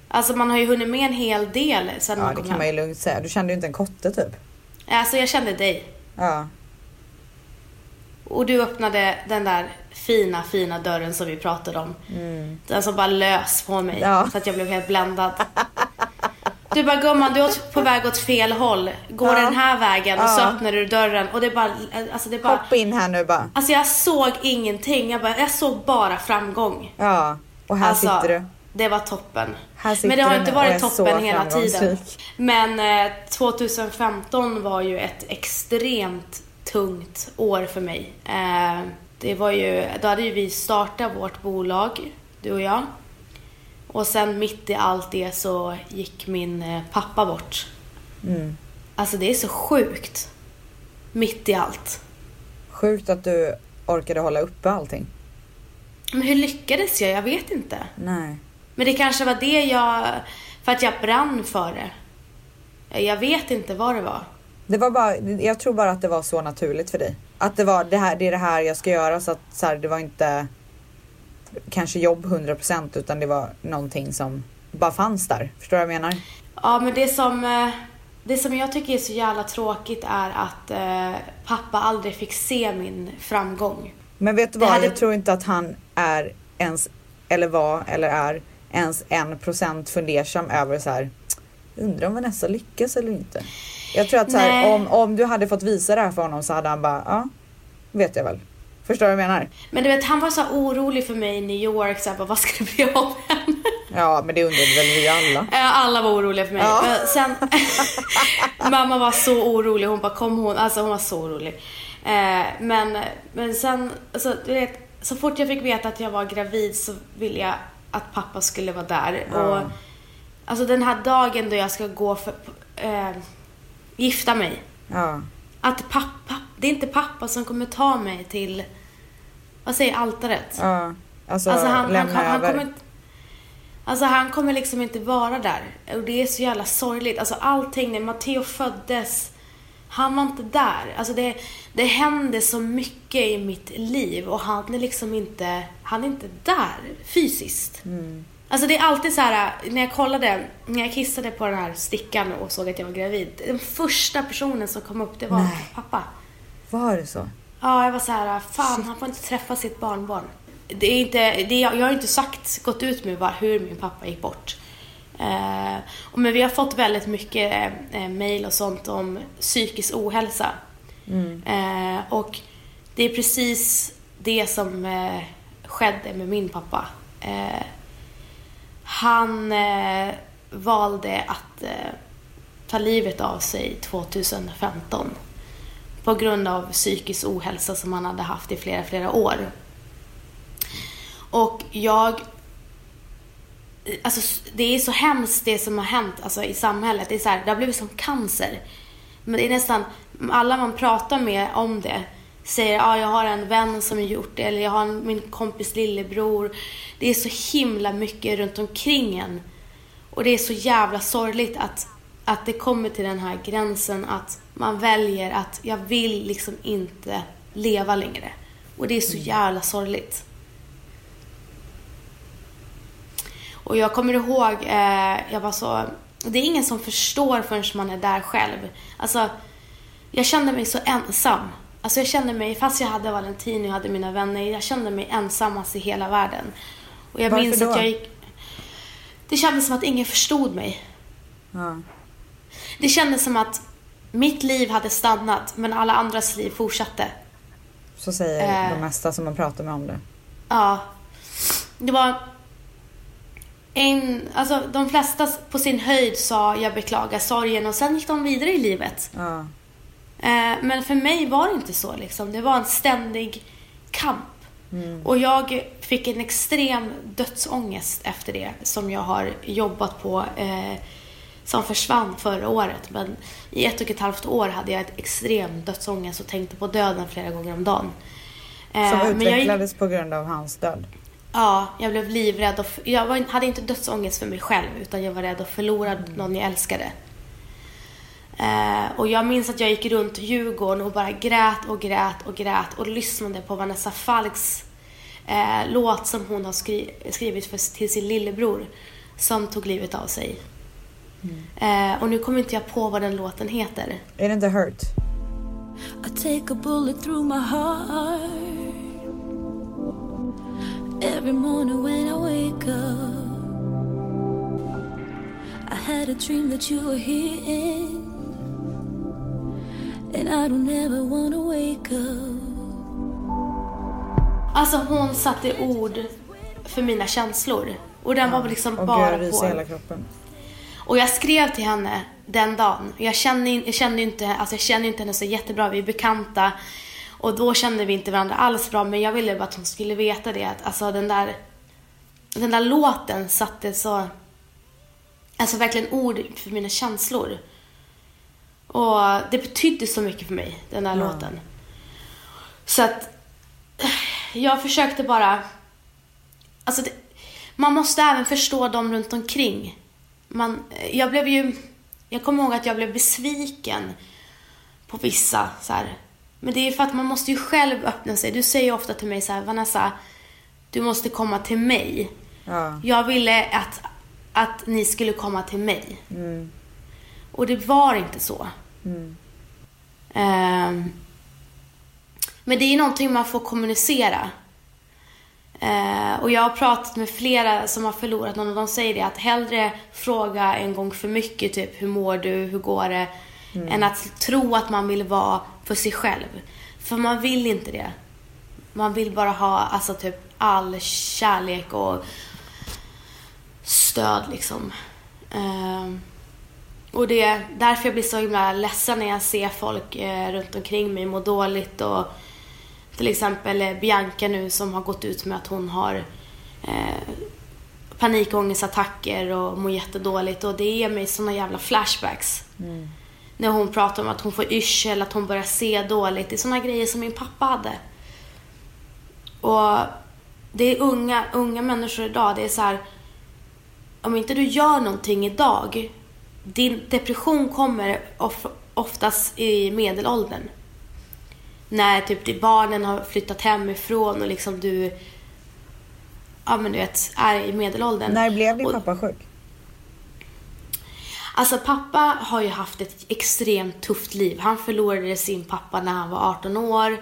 Alltså man har ju hunnit med en hel del sedan Ja, man det kom kan hem. man ju lugnt säga. Du kände ju inte en kotte typ. Alltså jag kände dig. Ja. Och du öppnade den där fina, fina dörren som vi pratade om. Den som bara lös på mig. Mm. Ja. Så att jag blev helt bländad. Du bara, gumman du är på väg åt fel håll. Gå Ja. den här vägen och så Ja. öppnar du dörren och det bara, alltså det bara. Hoppa in här nu bara. Alltså jag såg ingenting. Jag, bara, jag såg bara framgång. Ja. Och här alltså, sitter du. Det var toppen. Men det har inte varit toppen hela tiden. Men eh, 2015 var ju ett extremt tungt år för mig. Eh, det var ju, då hade ju vi startat vårt bolag, du och jag. Och sen mitt i allt det så gick min eh, pappa bort. Mm. Alltså det är så sjukt. Mitt i allt. Sjukt att du orkade hålla uppe allting. Men hur lyckades jag? Jag vet inte. Nej. Men det kanske var det jag... För att jag brann för det. Jag vet inte vad det var. Det var bara, jag tror bara att det var så naturligt för dig. Att det var det här, det är det här jag ska göra så att så här, det var inte kanske jobb 100% utan det var någonting som bara fanns där. Förstår du vad jag menar? Ja, men det som, eh, det som jag tycker är så jävla tråkigt är att eh, pappa aldrig fick se min framgång. Men vet du vad? hade- Jag tror inte att han är ens, eller var, eller är ens en procent fundersam över så här. Undrar om Vanessa lyckas eller inte. Jag tror att så här, om, om du hade fått visa det här för honom så hade han bara, ja, vet jag väl. Förstår du vad jag menar? Men du vet, han var så orolig för mig i New York. Så här, vad ska det bli av henne? Ja, men det undrade väl vi alla. Alla var oroliga för mig. Ja. Men sen, mamma var så orolig. Hon bara, kom hon. Alltså hon var så orolig. Eh, men, men sen, alltså, du vet, så fort jag fick veta att jag var gravid så ville jag att pappa skulle vara där. Ja. Och, alltså den här dagen då jag ska gå för, eh, gifta mig. Ja, Att pappa, det är inte pappa som kommer ta mig till, vad säger altaret? ja. Alltså, Alltså han, han, lämna han, han över. kommer inte... Alltså han kommer liksom inte vara där. Och det är så jävla sorgligt. Alltså allting, när Matteo föddes, han var inte där. Alltså det, det hände så mycket i mitt liv och han är liksom inte, han är inte där fysiskt. Mm. Alltså det är alltid så här, när jag kollade, när jag kissade på den här stickan och såg att jag var gravid. Den första personen som kom upp, det var Nej. pappa. Var det så? Ja, jag var så här, fan han får inte träffa sitt barnbarn. Det är inte, det är, jag har inte sagt, gått ut med hur min pappa gick bort. Eh, men vi har fått väldigt mycket eh, mail och sånt om psykisk ohälsa. Eh, och det är precis det som eh, skedde med min pappa. Han valde att ta livet av sig 2015 på grund av psykisk ohälsa som han hade haft i flera, flera år. Och jag... Alltså, det är så hemskt det som har hänt alltså, i samhället. Det, är så här, det har blivit som cancer. Men det är nästan, alla man pratar med om det säger att ah, jag har en vän som har gjort det eller jag har en, min kompis lillebror. Det är så himla mycket runt omkring en. Och det är så jävla sorgligt att, att det kommer till den här gränsen att man väljer att jag vill liksom inte leva längre. Och det är så jävla sorgligt. Och jag kommer ihåg, eh, jag var så... Det är ingen som förstår förrän man är där själv. Alltså, jag kände mig så ensam. Alltså jag kände mig, fast jag hade Valentin och hade mina vänner, jag kände mig ensammast i hela världen. Och jag Varför minns då? att jag gick... Det kändes som att ingen förstod mig. Ja. Det kändes som att mitt liv hade stannat, men alla andras liv fortsatte. Så säger Eh. de mesta som man pratar med om det. Ja. Det var en, alltså de flesta på sin höjd sa jag beklagar sorgen och sen gick de vidare i livet. Ja. Eh, men för mig var det inte så liksom. Det var en ständig kamp. Och jag fick en extrem dödsångest efter det som jag har jobbat på eh, som försvann förra året. Men i ett och ett halvt år hade jag ett extrem dödsångest och tänkte på döden flera gånger om dagen. Eh, Som men jag utvecklades på grund av hans död. Ja, jag blev livrädd. Och jag var, hade inte dödsångest för mig själv utan jag var rädd att förlora någon jag älskade. Eh, och jag minns att jag gick runt Djurgården och bara grät och grät och grät och lyssnade på Vanessa Falks eh, låt som hon har skri- skrivit för, till sin lillebror som tog livet av sig. Eh, och nu kommer inte jag på vad den låten heter. Är det inte Hurt? I take a bullet through my heart every morning when I wake up. I had a dream that you were here, and I don't ever want to wake up. Alltså hon satte ord för mina känslor. Och den var liksom Och bara gud, på. hela kroppen. Och jag skrev till henne den dagen. Jag kände, jag kände inte, alltså jag kände inte henne så jättebra, vi är bekanta. Och då kände vi inte varandra alls bra, men jag ville bara att hon skulle veta det. Att alltså den där, den där låten satte så, alltså verkligen ord för mina känslor. Och det betydde så mycket för mig, den där låten. Så att jag försökte bara, alltså det, man måste även förstå dem runt omkring. Man, jag blev ju, jag kommer ihåg att jag blev besviken på vissa så här. Men det är för att man måste ju själv öppna sig. Du säger ju ofta till mig så här, Vanessa, du måste komma till mig. Ja. Jag ville att, att ni skulle komma till mig. Och det var inte så. Ehm, men det är någonting man får kommunicera. Eh, och jag har pratat med flera som har förlorat någon och de säger det att hellre fråga en gång för mycket typ hur mår du, hur går det? Än att tro att man vill vara för sig själv. För man vill inte det. Man vill bara ha alltså typ all kärlek och stöd liksom. Uh, och det är därför jag blir så himla ledsen när jag ser folk uh, runt omkring mig må dåligt och till exempel eh, Bianca nu som har gått ut med att hon har uh, panikångestattacker och mår jättedåligt och det ger mig såna jävla flashbacks. Mm. När hon pratar om att hon får yrsel, att hon börjar se dåligt. Det är såna grejer som min pappa hade. Och det är unga, unga människor idag, det är så här om inte du gör någonting idag, din depression kommer of, oftast i medelåldern. När typ barnen har flyttat hemifrån och liksom du, ja men du vet, är i medelåldern. När blev din pappa sjuk? Alltså pappa har ju haft ett extremt tufft liv. Han förlorade sin pappa när han var 18 år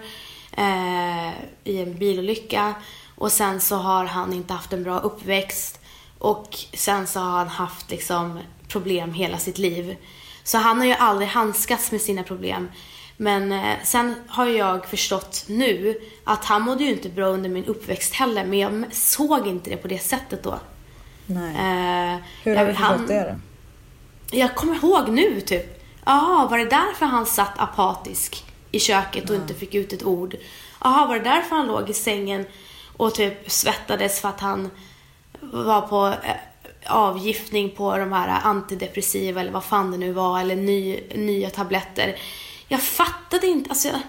eh, i en bilolycka. Och sen så har han inte haft en bra uppväxt. Och sen så har han haft liksom problem hela sitt liv. Så han har ju aldrig handskats med sina problem. Men eh, sen har jag förstått nu att han mådde ju inte bra under min uppväxt heller. Men jag såg inte det på det sättet då. Nej. Eh, Hur har du förstått han- det då? Jag kommer ihåg nu typ. Jaha, var det därför han satt apatisk i köket och inte fick ut ett ord. Jaha, var det därför han låg i sängen och typ svettades för att han var på eh, avgiftning på de här antidepressiva eller vad fan det nu var eller ny, nya tabletter. Jag fattade inte, alltså jag,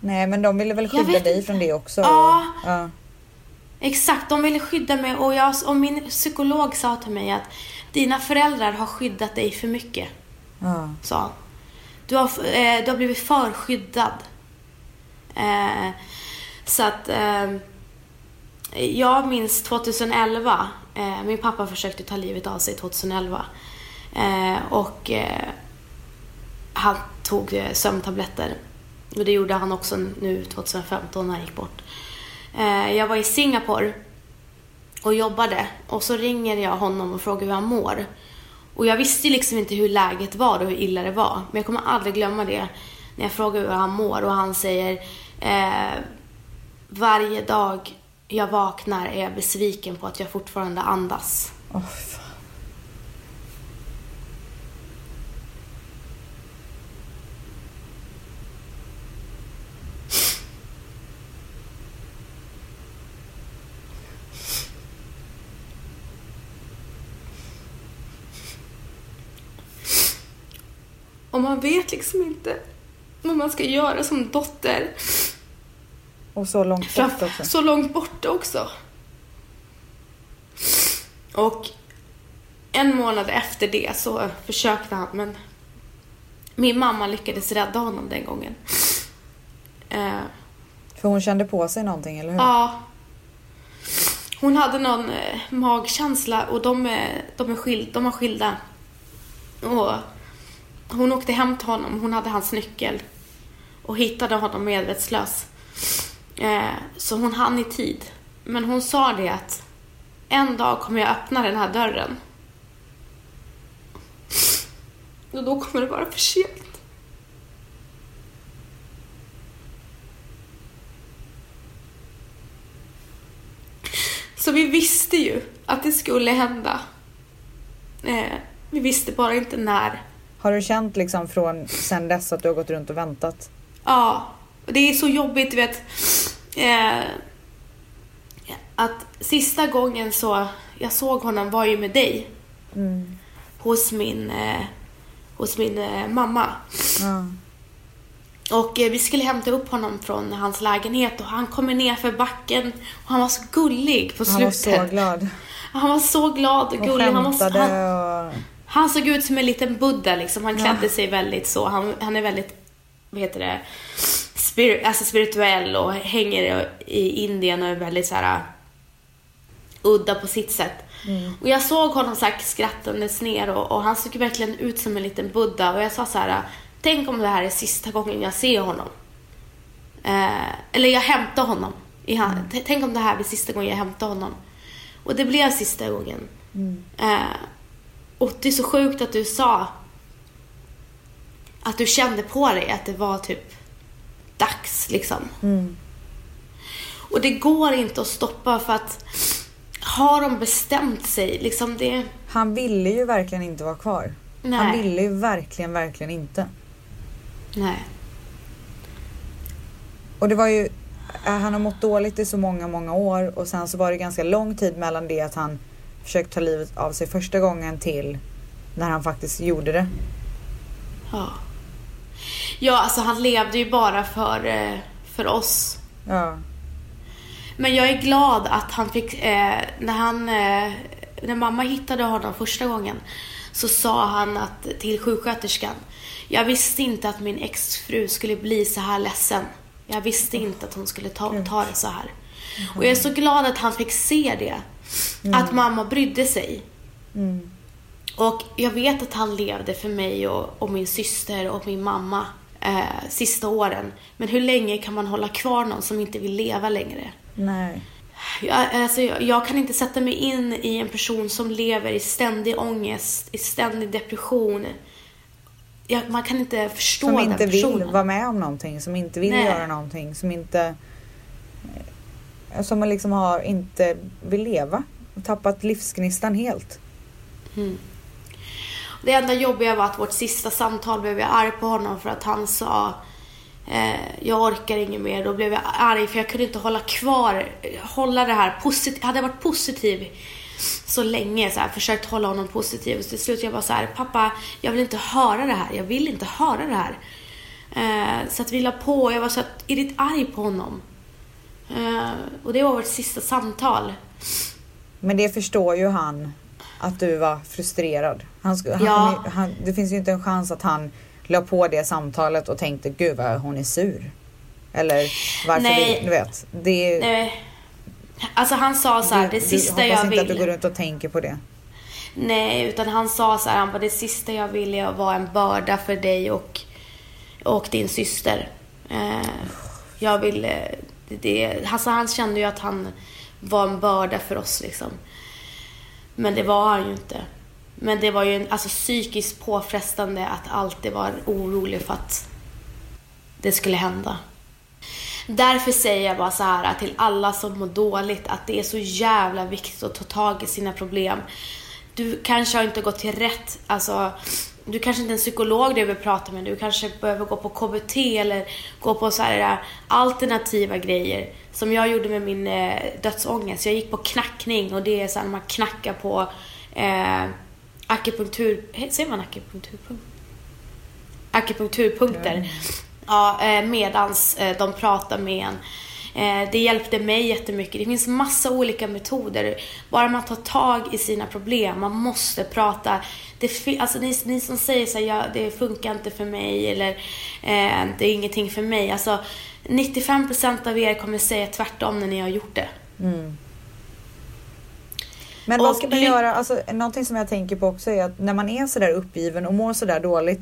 Nej men de ville väl skydda dig inte. från det också. Ja. ja. Exakt, de ville skydda mig och, jag, och min psykolog sa till mig att dina föräldrar har skyddat dig för mycket, ja. sa han. Du har, eh, du har blivit för skyddad. Eh, så att eh, jag minns 2011, eh, min pappa försökte ta livet av sig 2011. Eh, och eh, han tog sömntabletter. Och det gjorde han också nu 2015 när han gick bort. Jag var i Singapore och jobbade och så ringer jag honom och frågar hur han mår. Och jag visste liksom inte hur läget var och hur illa det var. Men jag kommer aldrig glömma det när jag frågar hur han mår och han säger eh, Varje dag jag vaknar är jag besviken på att jag fortfarande andas. Oh, Och man vet liksom inte vad man ska göra som dotter. Och så långt bort också. så långt borta också. Och en månad efter det så försökte han, men min mamma lyckades rädda honom den gången. Eh, För hon kände på sig någonting eller hur? ja. Hon hade någon eh, magkänsla och de, är, de, är skild, de var skilda. Och hon åkte hem till honom, hon hade hans nyckel och hittade honom medvetslös. Eh, så hon hann i tid. Men hon sa det att en dag kommer jag öppna den här dörren. Och då kommer det vara för sent. Så vi visste ju att det skulle hända. Eh, vi visste bara inte när. Har du känt liksom från sen dess att du har gått runt och väntat? Ja, det är så jobbigt, du vet. Eh, att sista gången så jag såg honom var ju med dig. Hos min, eh, hos min eh, mamma. Ja. Och eh, vi skulle hämta upp honom från hans lägenhet och han kommer ner för backen och han var så gullig på Han var slutet. så glad. Han var så glad och Och gullig. Han, var, skämtade han, och... han såg ut som en liten buddha liksom. Han Ja. klädde sig väldigt så. Han, han är väldigt, vad heter det, spir, alltså spirituell och hänger i Indien och är väldigt så här udda på sitt sätt. Och jag såg honom så här skrattandes ner och, och han såg verkligen ut som en liten buddha och jag sa så här, tänk om det här är sista gången jag ser honom. Eh, eller jag hämtar honom. I han, t- Tänk om det här blir sista gången jag hämtar honom. Och det blev sista gången. Eh, och det är så sjukt att du sa att du kände på dig att det var typ dags liksom. Och det går inte att stoppa för att har de bestämt sig, liksom det... Han ville ju verkligen inte vara kvar. Han Nej. ville ju verkligen, verkligen inte. Nej. Och det var ju, han har mått dåligt i så många, många år och sen så var det ganska lång tid mellan det att han försökte ta livet av sig första gången till när han faktiskt gjorde det. Ja. Ja, alltså han levde ju bara för, eh, för oss. Ja. Men jag är glad att han fick, eh, när han, eh, när mamma hittade honom första gången så sa han att, till sjuksköterskan, jag visste inte att min exfru skulle bli så här ledsen. Jag visste inte att hon skulle ta, ta det så här. Och jag är så glad att han fick se det. Att mamma brydde sig. Och jag vet att han levde för mig och, och min syster och min mamma eh, sista åren. Men hur länge kan man hålla kvar någon som inte vill leva längre? Nej. Jag, alltså, jag, jag kan inte sätta mig in i en person som lever i ständig ångest, i ständig depression. Jag, man kan inte förstå Som den inte vill personen. vara med om någonting, som inte vill Nej. göra någonting, som inte... Eh, som Som liksom har inte vill leva. Tappat livsgnistan helt. Mm. Det enda jobbiga var att vårt sista samtal blev jag arg på honom för att han sa Eh, jag orkar inget mer. Då blev jag arg för jag kunde inte hålla kvar, hålla det här positivt. Hade jag varit positiv så länge, så här, försökt hålla honom positiv. Och till slut jag bara så här, pappa, jag vill inte höra det här. Jag vill inte höra det här. Eh, så att vi la på, jag var så att, irrit arg på honom. Eh, och det var vårt sista samtal. Men det förstår ju han att du var frustrerad. Han, han, Ja. han, det finns ju inte en chans att han la på det samtalet och tänkte gud vad hon är sur. Eller varför Nej. vill, du vet. Det, Nej. Alltså han sa så här, du, det sista du, hoppas jag inte att du går vill. runt och tänker på det. Nej, utan han sa så här, han bara, det sista jag vill är att vara en börda för dig och, och din syster. Eh, jag vill, eh, det, alltså han kände ju att han var en börda för oss liksom. Men det var han ju inte. Men det var ju en, alltså, psykiskt påfrestande att alltid vara orolig för att det skulle hända. Därför säger jag bara så här till alla som mår dåligt att det är så jävla viktigt att ta tag i sina problem. Du kanske har inte gått till rätt, alltså du kanske inte är en psykolog du behöver prata med, du kanske behöver gå på KBT eller gå på så här alternativa grejer. Som jag gjorde med min eh, dödsångest. Jag gick på knackning och det är så här man knackar på eh, akupunktur, säger man akupunkturpunkt? akupunkturpunkter. Ja, eh, medans eh, de pratar med en. Eh, Det hjälpte mig jättemycket. Det finns massa olika metoder. Bara man tar tag i sina problem. Man måste prata. Det, alltså ni, ni som säger så här, ja, det funkar inte för mig eller eh, det är ingenting för mig. Alltså 95% av er kommer säga tvärtom när ni har gjort det. Men vad Och ska man göra? Alltså, någonting som jag tänker på också är att när man är sådär uppgiven och mår sådär dåligt.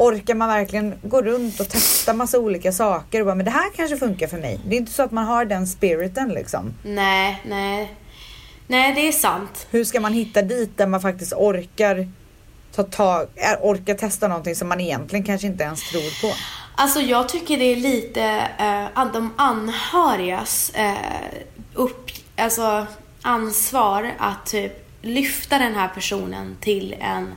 Orkar man verkligen gå runt och testa massa olika saker och bara, men det här kanske funkar för mig. Det är inte så att man har den spiriten liksom. Nej, nej. Nej, det är sant. Hur ska man hitta dit där man faktiskt orkar ta tag, orkar testa någonting som man egentligen kanske inte ens tror på? Alltså jag tycker det är lite eh, de anhörigas eh, upp, alltså, ansvar att typ lyfta den här personen till en,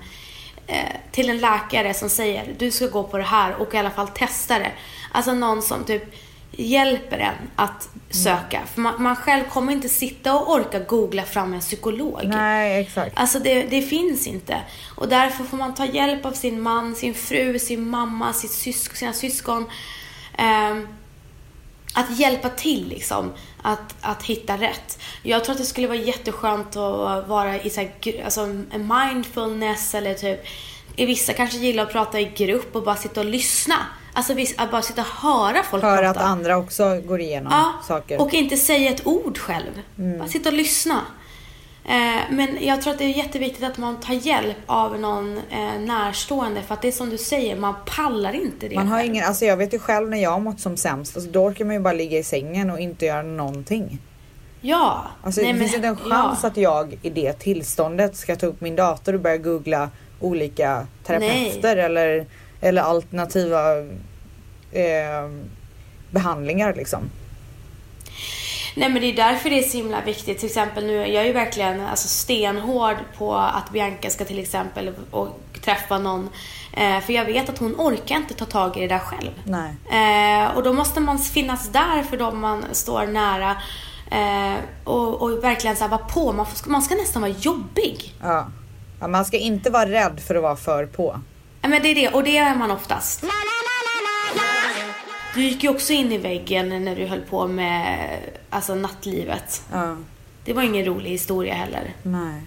till en läkare som säger du ska gå på det här och i alla fall testa det. Alltså någon som typ hjälper en att söka. För man, man själv kommer inte sitta och orka googla fram en psykolog. Nej, exakt. Alltså det, det finns inte. Och därför får man ta hjälp av sin man, sin fru, sin mamma, sitt sysk, sina syskon. Ehm, att hjälpa till liksom. Att, att hitta rätt. Jag tror att det skulle vara jätteskönt att vara i så här, alltså, mindfulness eller typ vissa kanske gillar att prata i grupp och bara sitta och lyssna. Alltså att bara sitta och höra folk För prata. att andra också går igenom Ja, saker. och inte säga ett ord själv. Bara sitta och lyssna. Eh, men jag tror att det är jätteviktigt att man tar hjälp av någon eh, närstående för att det är som du säger, man pallar inte det Man har ingen, alltså jag vet ju själv när jag har mått som sämst, alltså då orkar man ju bara ligga i sängen och inte göra någonting. Ja. Alltså Nej, det men- finns inte en chans ja. att jag i det tillståndet ska ta upp min dator och börja googla olika terapeuter eller, eller alternativa eh, behandlingar liksom. Nej men det är därför det är så himla viktigt. Till exempel nu, jag är ju verkligen alltså, stenhård på att Bianca ska till exempel och träffa någon. Eh, för jag vet att hon orkar inte ta tag i det där själv. Nej. Eh, och då måste man finnas där för dem man står nära. Eh, och, och verkligen så här, vara på. Man, får, man ska nästan vara jobbig. Ja. ja. Man ska inte vara rädd för att vara för på. Men det är det, och det är man oftast. Du gick ju också in i väggen när du höll på med alltså, nattlivet. Ja. Det var ingen rolig historia heller. Nej.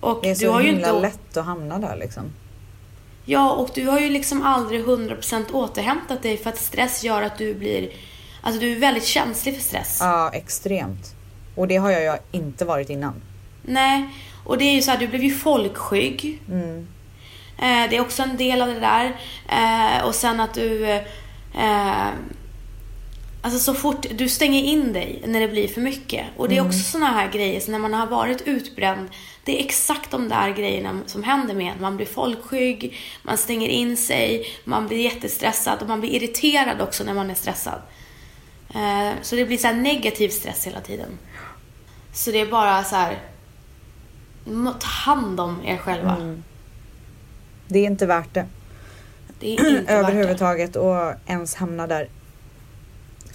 Och Det är du så har ju himla inte... lätt att hamna där liksom. Ja, och du har ju liksom aldrig 100% återhämtat dig för att stress gör att du blir... Alltså du är väldigt känslig för stress. Ja, extremt. Och det har jag ju inte varit innan. Nej, och det är ju så här, du blev ju folkskygg. Mm. Eh, det är också en del av det där. Eh, och sen att du... Eh, alltså så fort du stänger in dig när det blir för mycket. Och det är också såna här grejer, så när man har varit utbränd. Det är exakt de där grejerna som händer med. Man blir folkskygg, man stänger in sig, man blir jättestressad och man blir irriterad också när man är stressad. Eh, så det blir så här negativ stress hela tiden. Så det är bara så här... Ta hand om er själva. Det är inte värt det. Det är inte överhuvudtaget och ens hamna där.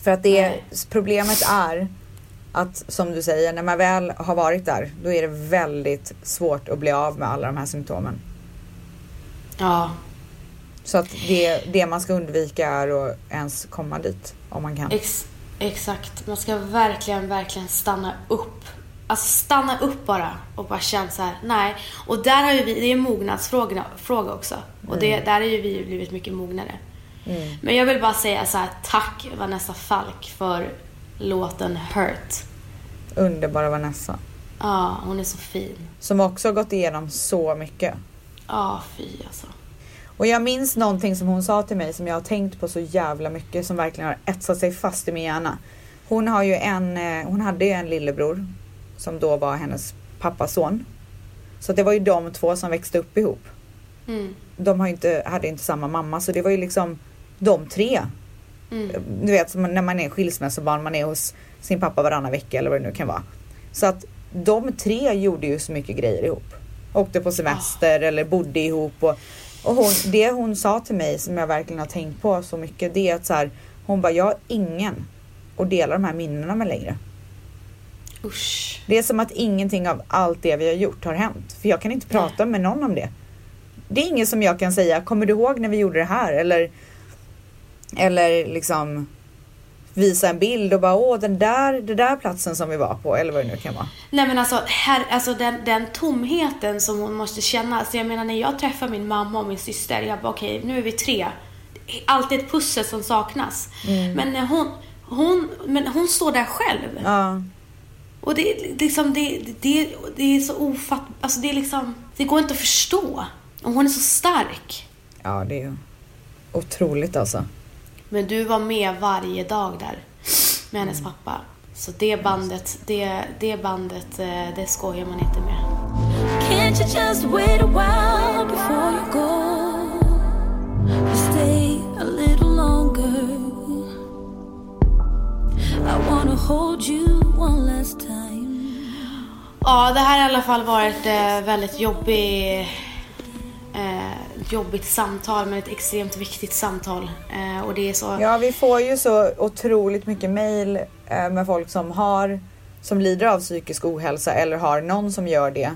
För att det Nej. problemet är att som du säger, när man väl har varit där, då är det väldigt svårt att bli av med alla de här symptomen. Ja, Så att det, det man ska undvika är att ens komma dit om man kan. ex, exakt. Man ska verkligen, verkligen stanna upp. Alltså stanna upp bara och bara känna så här, nej. Och där har ju vi, det är en mognadsfråga fråga också. Och det, där har ju vi blivit mycket mognare. Men jag vill bara säga så här, tack Vanessa Falk för låten Hurt. Underbara Vanessa. Ja, hon är så fin. Som också har gått igenom så mycket. Ja, fy alltså. Och jag minns någonting som hon sa till mig som jag har tänkt på så jävla mycket som verkligen har etsat sig fast i min hjärna. Hon har ju en, eh, hon hade ju en lillebror som då var hennes pappas son. Så det var ju de två som växte upp ihop. Mm. De har inte, hade inte samma mamma så det var ju liksom de tre. Mm. Du vet som när man är skilsmässobarn, man är hos sin pappa varannan vecka eller vad det nu kan vara. Så att de tre gjorde ju så mycket grejer ihop. Åkte på semester eller bodde ihop. Och, och hon, det hon sa till mig som jag verkligen har tänkt på så mycket det är att så här, hon bara, jag har ingen att dela de här minnena med längre. Usch. Det är som att ingenting av allt det vi har gjort har hänt. För jag kan inte prata med någon om det. Det är inget som jag kan säga, kommer du ihåg när vi gjorde det här? Eller, eller liksom visa en bild och bara, åh den där, den där platsen som vi var på. Eller vad det nu kan vara. Nej men alltså, här, alltså den, den tomheten som hon måste känna. Alltså jag menar när jag träffar min mamma och min syster, jag bara okej nu är vi tre. Alltid ett pussel som saknas. Men när hon, hon, men hon står där själv. Ja, Och det, är liksom, det, det, det är så ofatt... Alltså det är liksom, det går inte att förstå. Och hon är så stark. ja det är ju otroligt alltså. Men du var med varje dag där med hennes pappa. Så det bandet, det, det bandet, eh, det skojar man inte med. Ja, det här har i alla fall varit eh, väldigt jobbig, eh, jobbigt samtal, men ett extremt viktigt samtal. Eh, och det är så... Ja, vi får ju så otroligt mycket mail eh, med folk som har som lider av psykisk ohälsa eller har någon som gör det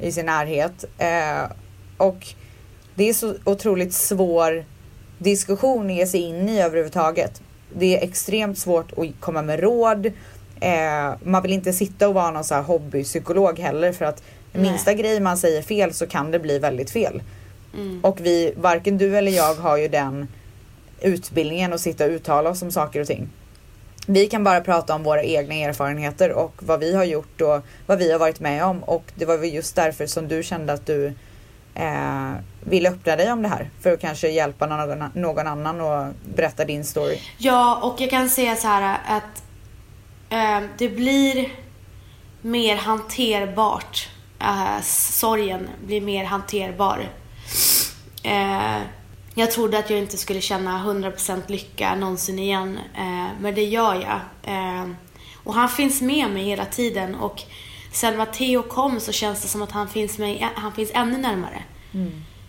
i sin närhet. Eh, och det är så otroligt svår diskussion att ge sig in i överhuvudtaget. Det är extremt svårt att komma med råd. Eh, man vill inte sitta och vara någon så här hobbypsykolog heller för att Nej. minsta grej man säger fel så kan det bli väldigt fel. Och vi, varken du eller jag har ju den utbildningen att sitta och uttala oss om saker och ting. Vi kan bara prata om våra egna erfarenheter och vad vi har gjort och vad vi har varit med om och det var väl just därför som du kände att du eh, vill öppna dig om det här för att kanske hjälpa någon, någon annan och berätta din story. Ja, och jag kan säga så här att eh, det blir mer hanterbart. Eh, sorgen blir mer hanterbar. Eh, jag trodde att jag inte skulle känna 100% lycka någonsin igen, eh, men det gör jag. Eh, och han finns med mig hela tiden och sen Matteo kom så känns det som att han finns, mig, han finns ännu närmare.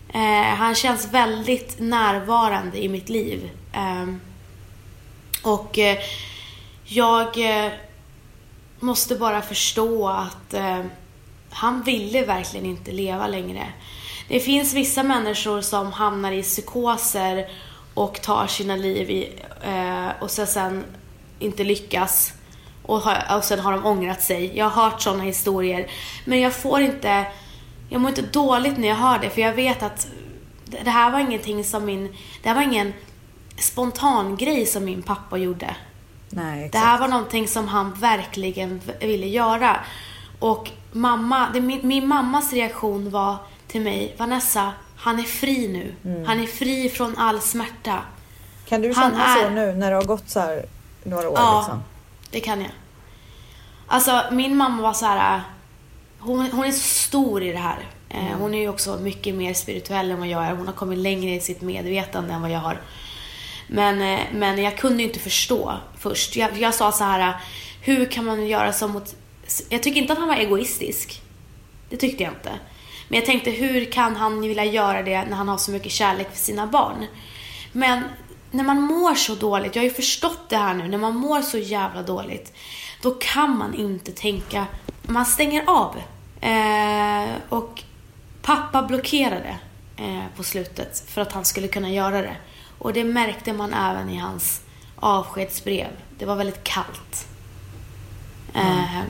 Eh, han känns väldigt närvarande i mitt liv. Ehm, och eh, jag eh, måste bara förstå att eh, han ville verkligen inte leva längre. Det finns vissa människor som hamnar i psykoser och tar sina liv i, eh, och sen inte lyckas. Och, har, och sen har de ångrat sig. Jag har hört sådana historier. Men jag får inte... Jag mår inte dåligt när jag hör det för jag vet att det här var ingenting som min... Det här var ingen spontan grej som min pappa gjorde. Nej, Det här var någonting som han verkligen ville göra. Och mamma, det, min, min mammas reaktion var till mig, Vanessa, han är fri nu. Mm. Han är fri från all smärta. Kan du han känna så är- nu när det har gått så här några år? Ja, Liksom? Det kan jag. Alltså, min mamma var så här. Hon, hon är så stor i det här. Eh, Mm. Hon är ju också mycket mer spirituell än vad jag är. Hon har kommit längre i sitt medvetande än vad jag har. Men, eh, men jag kunde ju inte förstå först. Jag, jag sa så här. Hur kan man göra så mot... Jag tycker inte att han var egoistisk. Det tyckte jag inte. Men jag tänkte, hur kan han vilja göra det när han har så mycket kärlek för sina barn? Men när man mår så dåligt, jag har ju förstått det här nu, när man mår så jävla dåligt, då kan man inte tänka, man stänger av. Eh, och pappa blockerade eh, på slutet för att han skulle kunna göra det. Och det märkte man även i hans avskedsbrev. Det var väldigt kallt. Eh,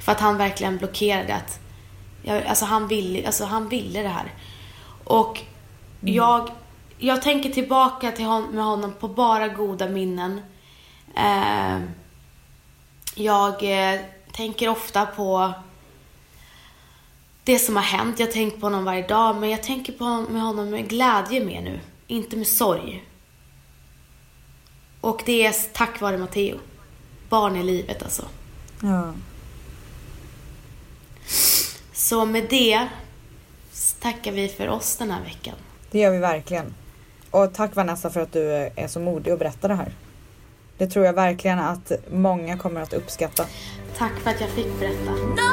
för att han verkligen blockerade att, jag, alltså, han ville, alltså han ville det här. Och jag, jag tänker tillbaka till hon, med honom på bara goda minnen. Eh, jag eh, tänker ofta på det som har hänt. Jag tänker på honom varje dag, men jag tänker på hon- med honom med glädje mer nu. Inte med sorg. Och det är tack vare Matteo. Barn i livet alltså. Ja. Så med det tackar vi för oss den här veckan. Det gör vi verkligen. Och tack Vanessa för att du är så modig och berättar det här. Det tror jag verkligen att många kommer att uppskatta. Tack för att jag fick berätta. No